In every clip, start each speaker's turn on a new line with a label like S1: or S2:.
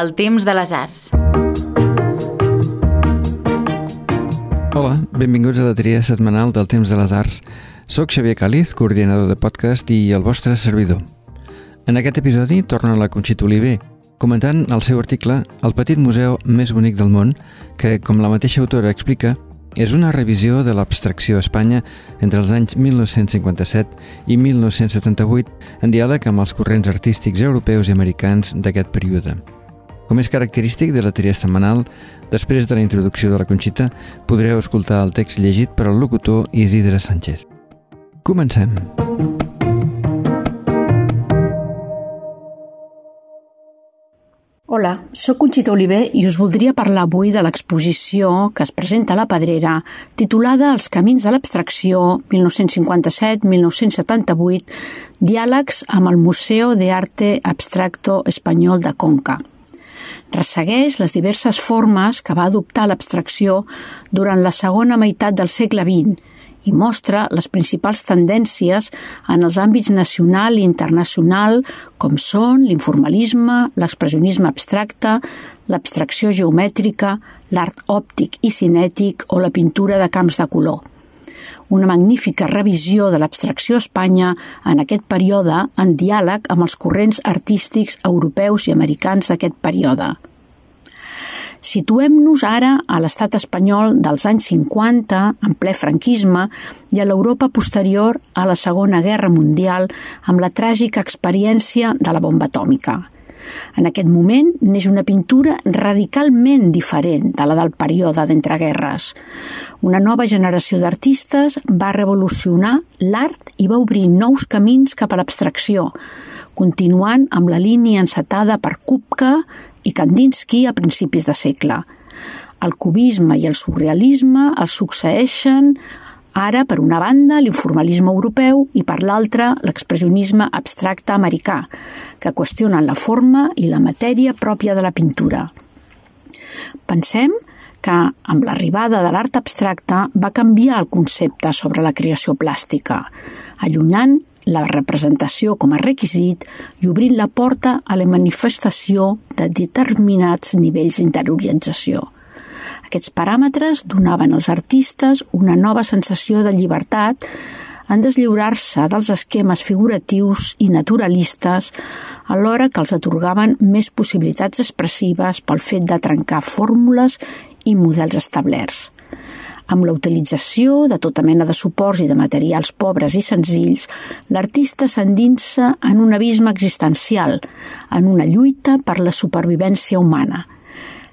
S1: el temps de les arts.
S2: Hola, benvinguts a la tria setmanal del Temps de les Arts. Soc Xavier Càliz, coordinador de podcast i el vostre servidor. En aquest episodi torna la Conxita Oliver, comentant el seu article El petit museu més bonic del món, que, com la mateixa autora explica, és una revisió de l'abstracció a Espanya entre els anys 1957 i 1978 en diàleg amb els corrents artístics europeus i americans d'aquest període. Com és característic de la tria setmanal, després de la introducció de la Conxita, podreu escoltar el text llegit per al locutor Isidre Sánchez. Comencem.
S3: Hola, sóc Conxita Oliver i us voldria parlar avui de l'exposició que es presenta a la Pedrera titulada Els camins de l'abstracció 1957-1978 Diàlegs amb el Museo de Arte Abstracto Espanyol de Conca ressegueix les diverses formes que va adoptar l'abstracció durant la segona meitat del segle XX i mostra les principals tendències en els àmbits nacional i internacional com són l'informalisme, l'expressionisme abstracte, l'abstracció geomètrica, l'art òptic i cinètic o la pintura de camps de color una magnífica revisió de l'abstracció a Espanya en aquest període en diàleg amb els corrents artístics europeus i americans d'aquest període. Situem-nos ara a l'estat espanyol dels anys 50, en ple franquisme, i a l'Europa posterior a la Segona Guerra Mundial amb la tràgica experiència de la bomba atòmica – en aquest moment neix una pintura radicalment diferent de la del període d'entreguerres. Una nova generació d'artistes va revolucionar l'art i va obrir nous camins cap a l'abstracció, continuant amb la línia encetada per Kupka i Kandinsky a principis de segle. El cubisme i el surrealisme els succeeixen Ara, per una banda, l'informalisme europeu i per l'altra, l'expressionisme abstracte americà, que qüestionen la forma i la matèria pròpia de la pintura. Pensem que, amb l'arribada de l'art abstracte, va canviar el concepte sobre la creació plàstica, allunyant la representació com a requisit i obrint la porta a la manifestació de determinats nivells d'interiorització. Aquests paràmetres donaven als artistes una nova sensació de llibertat en deslliurar-se dels esquemes figuratius i naturalistes alhora que els atorgaven més possibilitats expressives pel fet de trencar fórmules i models establerts. Amb la utilització de tota mena de suports i de materials pobres i senzills, l'artista s'endinsa en un abisme existencial, en una lluita per la supervivència humana –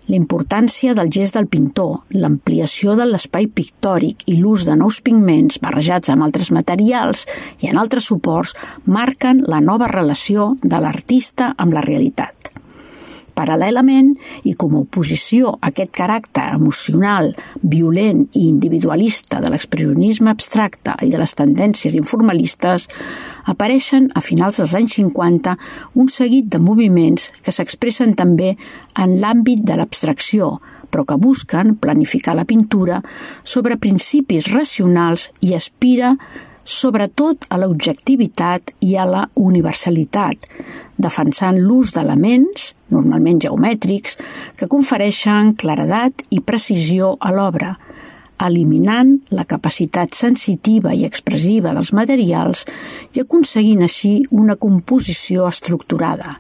S3: la importància del gest del pintor, l'ampliació de l'espai pictòric i l'ús de nous pigments barrejats amb altres materials i en altres suports marquen la nova relació de l'artista amb la realitat. Paral·lelament, i com a oposició a aquest caràcter emocional, violent i individualista de l'expressionisme abstracte i de les tendències informalistes, apareixen a finals dels anys 50 un seguit de moviments que s'expressen també en l'àmbit de l'abstracció, però que busquen planificar la pintura sobre principis racionals i aspira sobretot a l'objectivitat i a la universalitat, defensant l'ús d'elements, normalment geomètrics, que confereixen claredat i precisió a l'obra, eliminant la capacitat sensitiva i expressiva dels materials i aconseguint així una composició estructurada.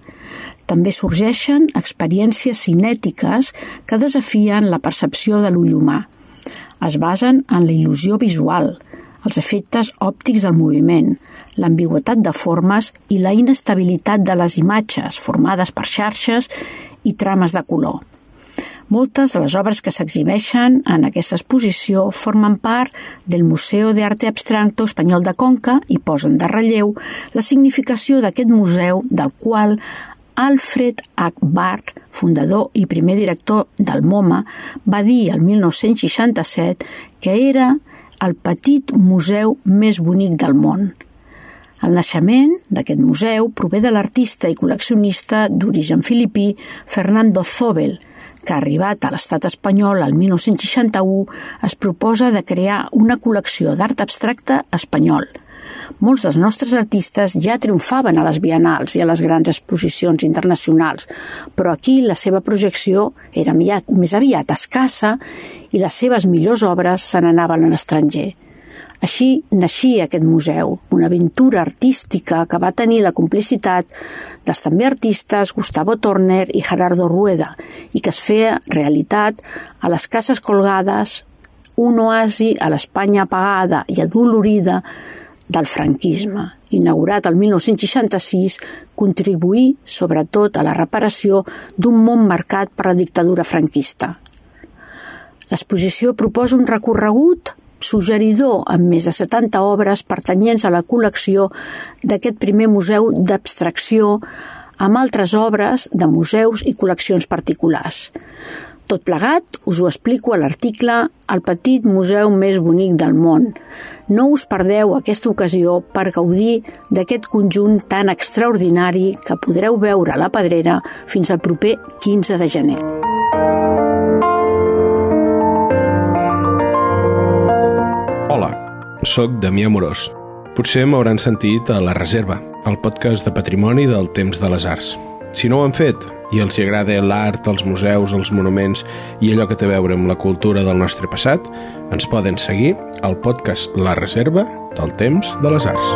S3: També sorgeixen experiències cinètiques que desafien la percepció de l'ull humà. Es basen en la il·lusió visual, els efectes òptics del moviment, l'ambigüetat de formes i la inestabilitat de les imatges formades per xarxes i trames de color. Moltes de les obres que s'exhibeixen en aquesta exposició formen part del Museu d'Arte Abstracto Espanyol de Conca i posen de relleu la significació d'aquest museu del qual Alfred Akbar, fundador i primer director del MoMA, va dir el 1967 que era el petit museu més bonic del món. El naixement d'aquest museu prové de l'artista i col·leccionista d'origen filipí Fernando Zobel, que arribat a l'estat espanyol al 1961 es proposa de crear una col·lecció d'art abstracte espanyol, Molts dels nostres artistes ja triomfaven a les bienals i a les grans exposicions internacionals, però aquí la seva projecció era més aviat escassa i les seves millors obres se n'anaven a l'estranger. Així naixia aquest museu, una aventura artística que va tenir la complicitat dels també artistes Gustavo Turner i Gerardo Rueda i que es feia realitat a les cases colgades, un oasi a l'Espanya apagada i adolorida del franquisme. Inaugurat el 1966, contribuí sobretot a la reparació d'un món marcat per la dictadura franquista. L'exposició proposa un recorregut suggeridor amb més de 70 obres pertanyents a la col·lecció d'aquest primer museu d'abstracció amb altres obres de museus i col·leccions particulars. Tot plegat us ho explico a l'article El petit museu més bonic del món. No us perdeu aquesta ocasió per gaudir d'aquest conjunt tan extraordinari que podreu veure a la Pedrera fins al proper 15 de gener.
S1: Hola, sóc Damià Morós. Potser m'hauran sentit a La Reserva, el podcast de patrimoni del temps de les arts. Si no ho han fet i els agrada l'art, els museus, els monuments i allò que té a veure amb la cultura del nostre passat, ens poden seguir al podcast La Reserva del temps de les arts.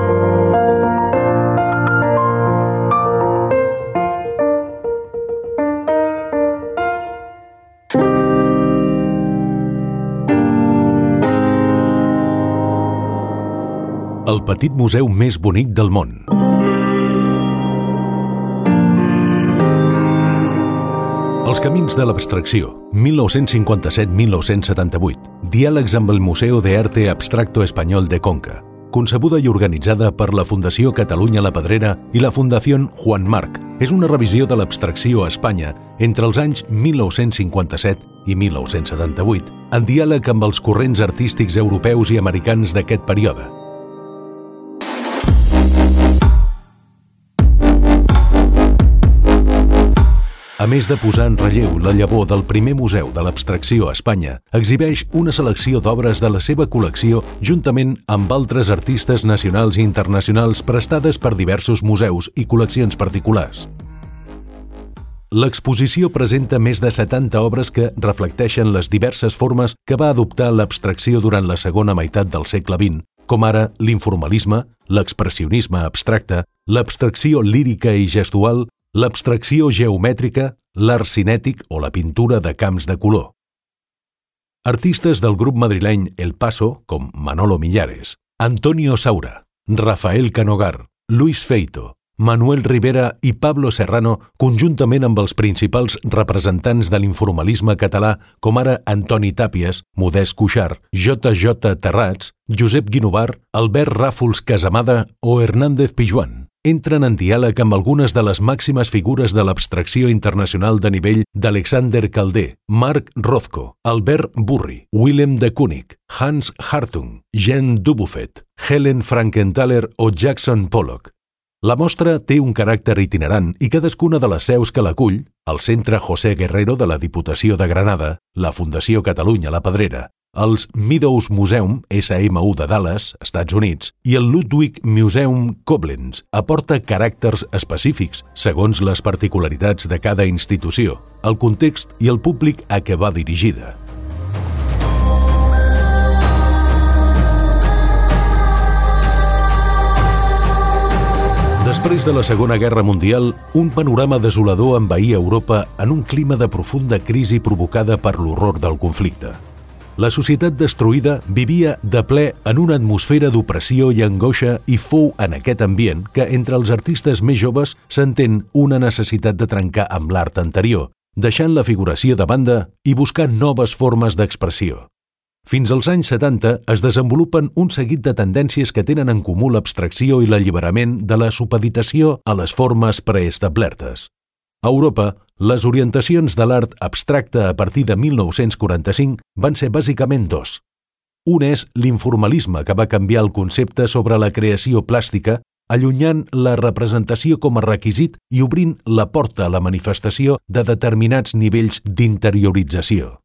S4: el petit museu més bonic del món. Els camins de l'abstracció, 1957-1978. Diàlegs amb el Museo de Arte Abstracto Espanyol de Conca. Concebuda i organitzada per la Fundació Catalunya La Pedrera i la Fundació Juan Marc, és una revisió de l'abstracció a Espanya entre els anys 1957 i 1978, en diàleg amb els corrents artístics europeus i americans d'aquest període, A més de posar en relleu la llavor del primer museu de l'abstracció a Espanya, exhibeix una selecció d'obres de la seva col·lecció juntament amb altres artistes nacionals i internacionals prestades per diversos museus i col·leccions particulars. L'exposició presenta més de 70 obres que reflecteixen les diverses formes que va adoptar l'abstracció durant la segona meitat del segle XX, com ara l'informalisme, l'expressionisme abstracte, l'abstracció lírica i gestual, l'abstracció geomètrica, l'art cinètic o la pintura de camps de color. Artistes del grup madrileny El Paso, com Manolo Millares, Antonio Saura, Rafael Canogar, Luis Feito, Manuel Rivera i Pablo Serrano, conjuntament amb els principals representants de l'informalisme català, com ara Antoni Tàpies, Modest Cuixart, J.J. Terrats, Josep Guinovar, Albert Ràfols Casamada o Hernández Pijuan entren en diàleg amb algunes de les màximes figures de l'abstracció internacional de nivell d'Alexander Calder, Marc Rothko, Albert Burri, Willem de Kooning, Hans Hartung, Jean Dubuffet, Helen Frankenthaler o Jackson Pollock. La mostra té un caràcter itinerant i cadascuna de les seus que l'acull, el Centre José Guerrero de la Diputació de Granada, la Fundació Catalunya La Pedrera, els Meadows Museum, SMU de Dallas, Estats Units, i el Ludwig Museum Koblenz aporta caràcters específics segons les particularitats de cada institució, el context i el públic a què va dirigida. Després de la Segona Guerra Mundial, un panorama desolador envaïa Europa en un clima de profunda crisi provocada per l'horror del conflicte la societat destruïda vivia de ple en una atmosfera d'opressió i angoixa i fou en aquest ambient que entre els artistes més joves s'entén una necessitat de trencar amb l'art anterior, deixant la figuració de banda i buscant noves formes d'expressió. Fins als anys 70 es desenvolupen un seguit de tendències que tenen en comú l'abstracció i l'alliberament de la supeditació a les formes preestablertes. A Europa, les orientacions de l'art abstracte a partir de 1945 van ser bàsicament dos. Un és l'informalisme, que va canviar el concepte sobre la creació plàstica, allunyant la representació com a requisit i obrint la porta a la manifestació de determinats nivells d'interiorització.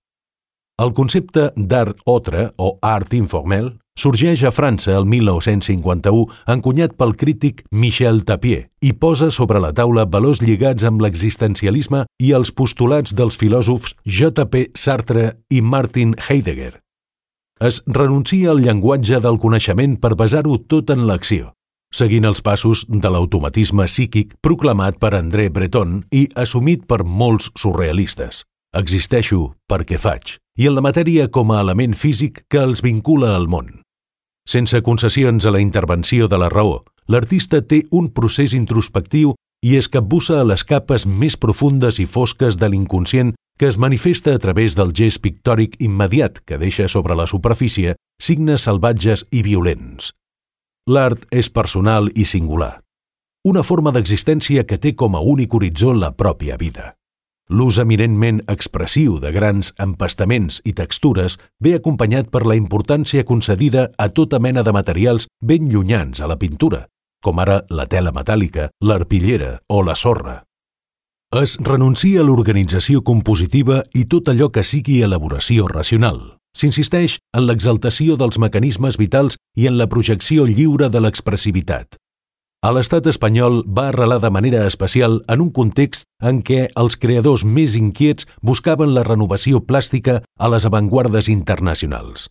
S4: El concepte d'art otre o art informel, sorgeix a França el 1951, encunyat pel crític Michel Tapier, i posa sobre la taula valors lligats amb l'existencialisme i els postulats dels filòsofs J.P. Sartre i Martin Heidegger. Es renuncia al llenguatge del coneixement per basar-ho tot en l'acció, seguint els passos de l'automatisme psíquic proclamat per André Breton i assumit per molts surrealistes. Existeixo perquè faig, i en la matèria com a element físic que els vincula al món. Sense concessions a la intervenció de la raó, l'artista té un procés introspectiu i es capbussa a les capes més profundes i fosques de l'inconscient que es manifesta a través del gest pictòric immediat que deixa sobre la superfície signes salvatges i violents. L'art és personal i singular. Una forma d'existència que té com a únic horitzó la pròpia vida. L'ús eminentment expressiu de grans empastaments i textures ve acompanyat per la importància concedida a tota mena de materials ben llunyans a la pintura, com ara la tela metàl·lica, l'arpillera o la sorra. Es renuncia a l'organització compositiva i tot allò que sigui elaboració racional. S'insisteix en l'exaltació dels mecanismes vitals i en la projecció lliure de l'expressivitat a l'estat espanyol va arrelar de manera especial en un context en què els creadors més inquiets buscaven la renovació plàstica a les avantguardes internacionals.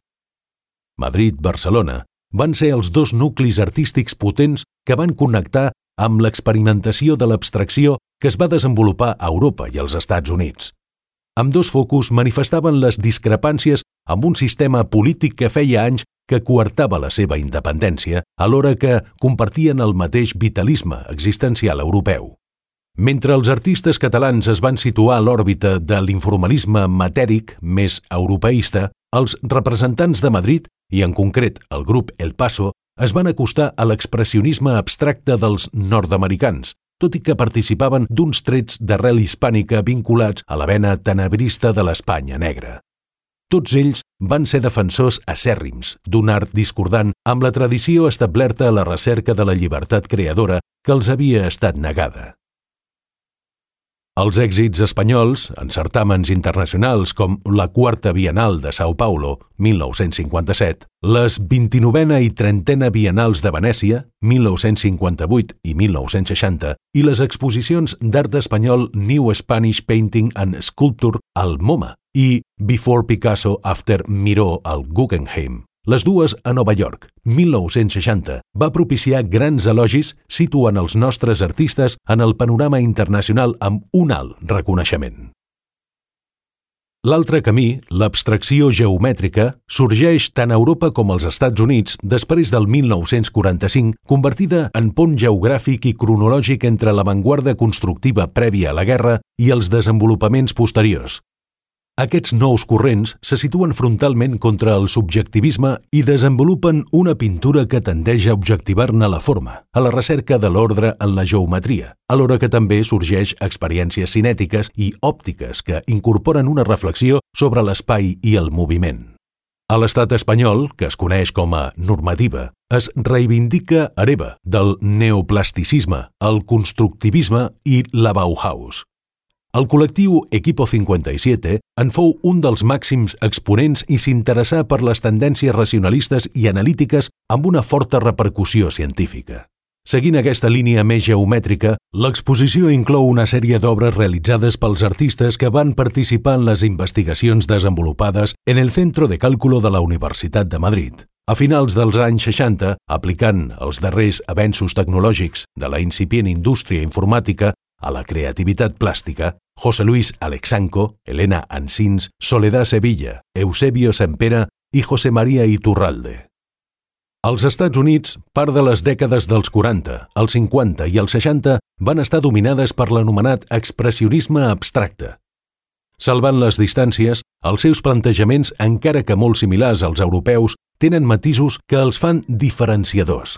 S4: Madrid-Barcelona van ser els dos nuclis artístics potents que van connectar amb l'experimentació de l'abstracció que es va desenvolupar a Europa i als Estats Units. Amb dos focus manifestaven les discrepàncies amb un sistema polític que feia anys que coartava la seva independència alhora que compartien el mateix vitalisme existencial europeu. Mentre els artistes catalans es van situar a l'òrbita de l'informalisme matèric més europeista, els representants de Madrid, i en concret el grup El Paso, es van acostar a l'expressionisme abstracte dels nord-americans, tot i que participaven d'uns trets d'arrel hispànica vinculats a la vena tenebrista de l'Espanya negra. Tots ells van ser defensors acèrrims d'un art discordant amb la tradició establerta a la recerca de la llibertat creadora que els havia estat negada. Els èxits espanyols, en certàmens internacionals com la Quarta Bienal de Sao Paulo, 1957, les 29a i 30a Bienals de Venècia, 1958 i 1960, i les exposicions d'art espanyol New Spanish Painting and Sculpture al MoMA i Before Picasso, After Miró al Guggenheim, les dues a Nova York, 1960, va propiciar grans elogis situant els nostres artistes en el panorama internacional amb un alt reconeixement. L'altre camí, l'abstracció geomètrica, sorgeix tant a Europa com als Estats Units després del 1945, convertida en pont geogràfic i cronològic entre l'avantguarda constructiva prèvia a la guerra i els desenvolupaments posteriors, aquests nous corrents se situen frontalment contra el subjectivisme i desenvolupen una pintura que tendeix a objectivar-ne la forma, a la recerca de l'ordre en la geometria, alhora que també sorgeix experiències cinètiques i òptiques que incorporen una reflexió sobre l'espai i el moviment. A l'estat espanyol, que es coneix com a normativa, es reivindica hereva del neoplasticisme, el constructivisme i la Bauhaus. El col·lectiu Equipo 57 en fou un dels màxims exponents i s'interessà per les tendències racionalistes i analítiques amb una forta repercussió científica. Seguint aquesta línia més geomètrica, l'exposició inclou una sèrie d'obres realitzades pels artistes que van participar en les investigacions desenvolupades en el Centro de Càlculo de la Universitat de Madrid. A finals dels anys 60, aplicant els darrers avenços tecnològics de la incipient indústria informàtica a la creativitat plàstica, José Luis Alexanco, Elena Ansins, Soledad Sevilla, Eusebio Sempera i José María Iturralde. Als Estats Units, part de les dècades dels 40, els 50 i els 60 van estar dominades per l'anomenat expressionisme abstracte. Salvant les distàncies, els seus plantejaments, encara que molt similars als europeus, tenen matisos que els fan diferenciadors.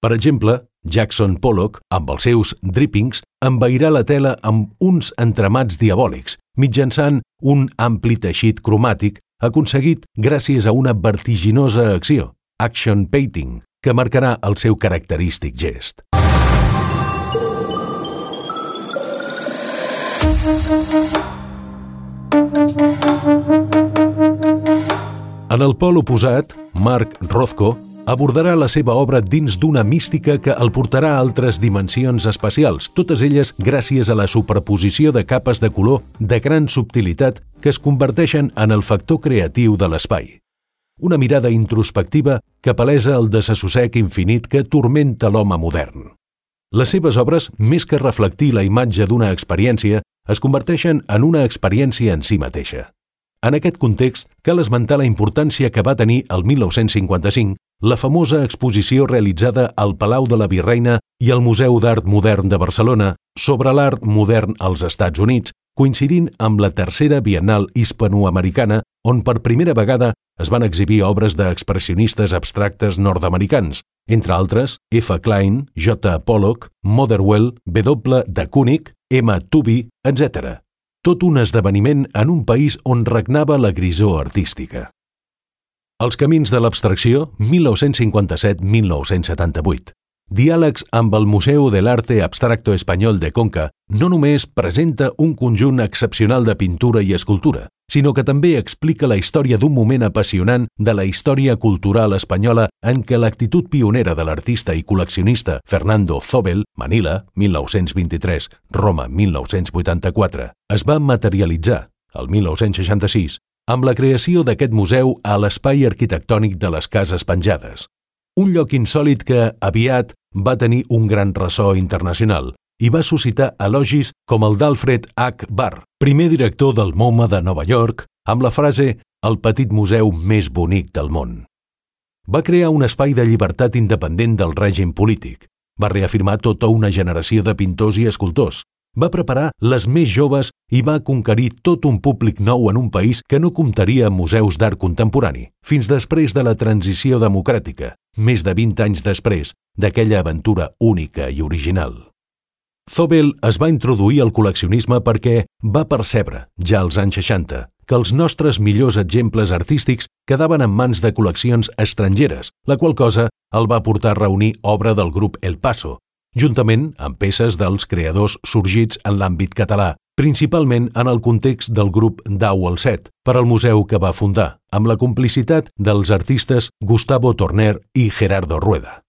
S4: Per exemple, Jackson Pollock, amb els seus drippings, envairà la tela amb uns entramats diabòlics, mitjançant un ampli teixit cromàtic aconseguit gràcies a una vertiginosa acció, action painting, que marcarà el seu característic gest. En el pol oposat, Marc Rothko, abordarà la seva obra dins d'una mística que el portarà a altres dimensions espacials, totes elles gràcies a la superposició de capes de color de gran subtilitat que es converteixen en el factor creatiu de l'espai. Una mirada introspectiva que palesa el desassossec infinit que tormenta l'home modern. Les seves obres, més que reflectir la imatge d'una experiència, es converteixen en una experiència en si mateixa. En aquest context, cal esmentar la importància que va tenir el 1955 la famosa exposició realitzada al Palau de la Virreina i al Museu d'Art Modern de Barcelona sobre l'art modern als Estats Units, coincidint amb la tercera Bienal Hispanoamericana, on per primera vegada es van exhibir obres d'expressionistes abstractes nord-americans, entre altres F. Klein, J. Pollock, Motherwell, W. de Kooning, M. Tubby, etc tot un esdeveniment en un país on regnava la grisó artística. Els camins de l'abstracció, 1957-1978. Diàlegs amb el Museu de l'Arte Abstracto Espanyol de Conca no només presenta un conjunt excepcional de pintura i escultura, sinó que també explica la història d'un moment apassionant de la història cultural espanyola en què l'actitud pionera de l'artista i col·leccionista Fernando Zobel, Manila, 1923, Roma, 1984, es va materialitzar, el 1966, amb la creació d'aquest museu a l'espai arquitectònic de les Cases Penjades. Un lloc insòlid que, aviat, va tenir un gran ressò internacional, i va suscitar elogis com el d'Alfred H. Barr, primer director del MoMA de Nova York, amb la frase «el petit museu més bonic del món». Va crear un espai de llibertat independent del règim polític. Va reafirmar tota una generació de pintors i escultors. Va preparar les més joves i va conquerir tot un públic nou en un país que no comptaria amb museus d'art contemporani, fins després de la transició democràtica, més de 20 anys després d'aquella aventura única i original. Zobel es va introduir al col·leccionisme perquè va percebre, ja als anys 60, que els nostres millors exemples artístics quedaven en mans de col·leccions estrangeres, la qual cosa el va portar a reunir obra del grup El Paso, juntament amb peces dels creadors sorgits en l'àmbit català, principalment en el context del grup Dau al Set, per al museu que va fundar, amb la complicitat dels artistes Gustavo Torner i Gerardo Rueda.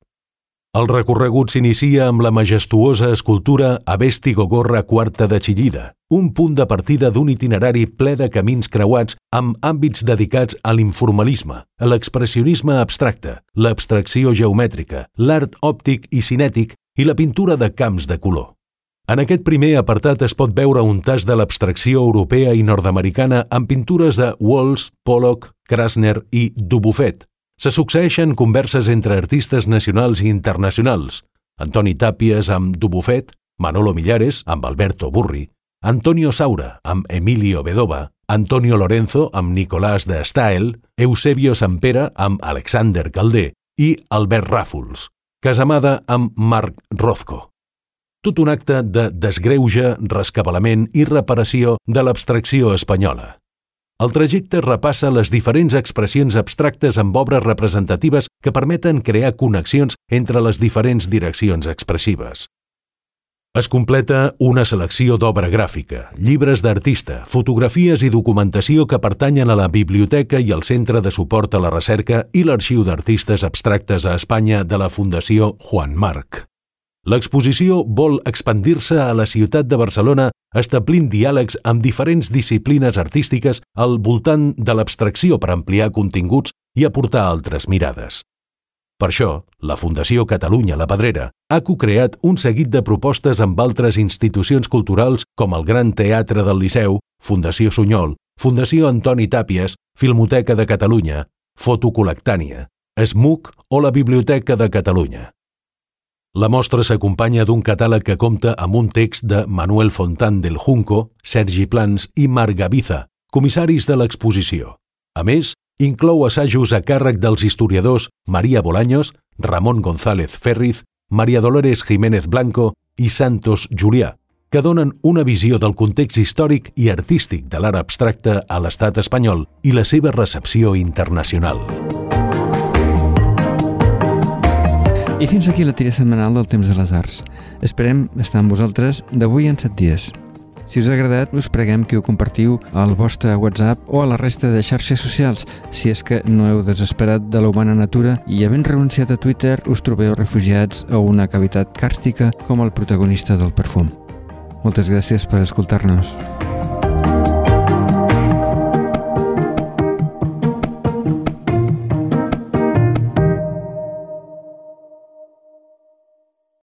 S4: El recorregut s'inicia amb la majestuosa escultura Avesti Gogorra Quarta de Chillida, un punt de partida d'un itinerari ple de camins creuats amb àmbits dedicats a l'informalisme, a l'expressionisme abstracte, l'abstracció geomètrica, l'art òptic i cinètic i la pintura de camps de color. En aquest primer apartat es pot veure un tas de l'abstracció europea i nord-americana amb pintures de Walls, Pollock, Krasner i Dubuffet, se succeeixen converses entre artistes nacionals i internacionals. Antoni Tàpies amb Dubufet, Manolo Millares amb Alberto Burri, Antonio Saura amb Emilio Bedova, Antonio Lorenzo amb Nicolás de Stael, Eusebio Sampera amb Alexander Caldé i Albert Ràfols, Casamada amb Marc Rozco. Tot un acte de desgreuge, rescabalament i reparació de l'abstracció espanyola. El trajecte repassa les diferents expressions abstractes amb obres representatives que permeten crear connexions entre les diferents direccions expressives. Es completa una selecció d'obra gràfica, llibres d'artista, fotografies i documentació que pertanyen a la Biblioteca i al Centre de Suport a la Recerca i l'Arxiu d'Artistes Abstractes a Espanya de la Fundació Juan Marc. L'exposició vol expandir-se a la ciutat de Barcelona establint diàlegs amb diferents disciplines artístiques al voltant de l'abstracció per ampliar continguts i aportar altres mirades. Per això, la Fundació Catalunya La Pedrera ha co-creat un seguit de propostes amb altres institucions culturals com el Gran Teatre del Liceu, Fundació Sunyol, Fundació Antoni Tàpies, Filmoteca de Catalunya, Fotocolectània, SMUC o la Biblioteca de Catalunya. La mostra s'acompanya d'un catàleg que compta amb un text de Manuel Fontán del Junco, Sergi Plans i Marc Gaviza, comissaris de l'exposició. A més, inclou assajos a càrrec dels historiadors Maria Bolaños, Ramon González Ferriz, Maria Dolores Jiménez Blanco i Santos Julià, que donen una visió del context històric i artístic de l'art abstracte a l'estat espanyol i la seva recepció internacional.
S2: I fins aquí la tira setmanal del Temps de les Arts. Esperem estar amb vosaltres d'avui en set dies. Si us ha agradat, us preguem que ho compartiu al vostre WhatsApp o a la resta de xarxes socials, si és que no heu desesperat de la humana natura i havent renunciat a Twitter us trobeu refugiats a una cavitat càrstica com el protagonista del perfum. Moltes gràcies per escoltar-nos.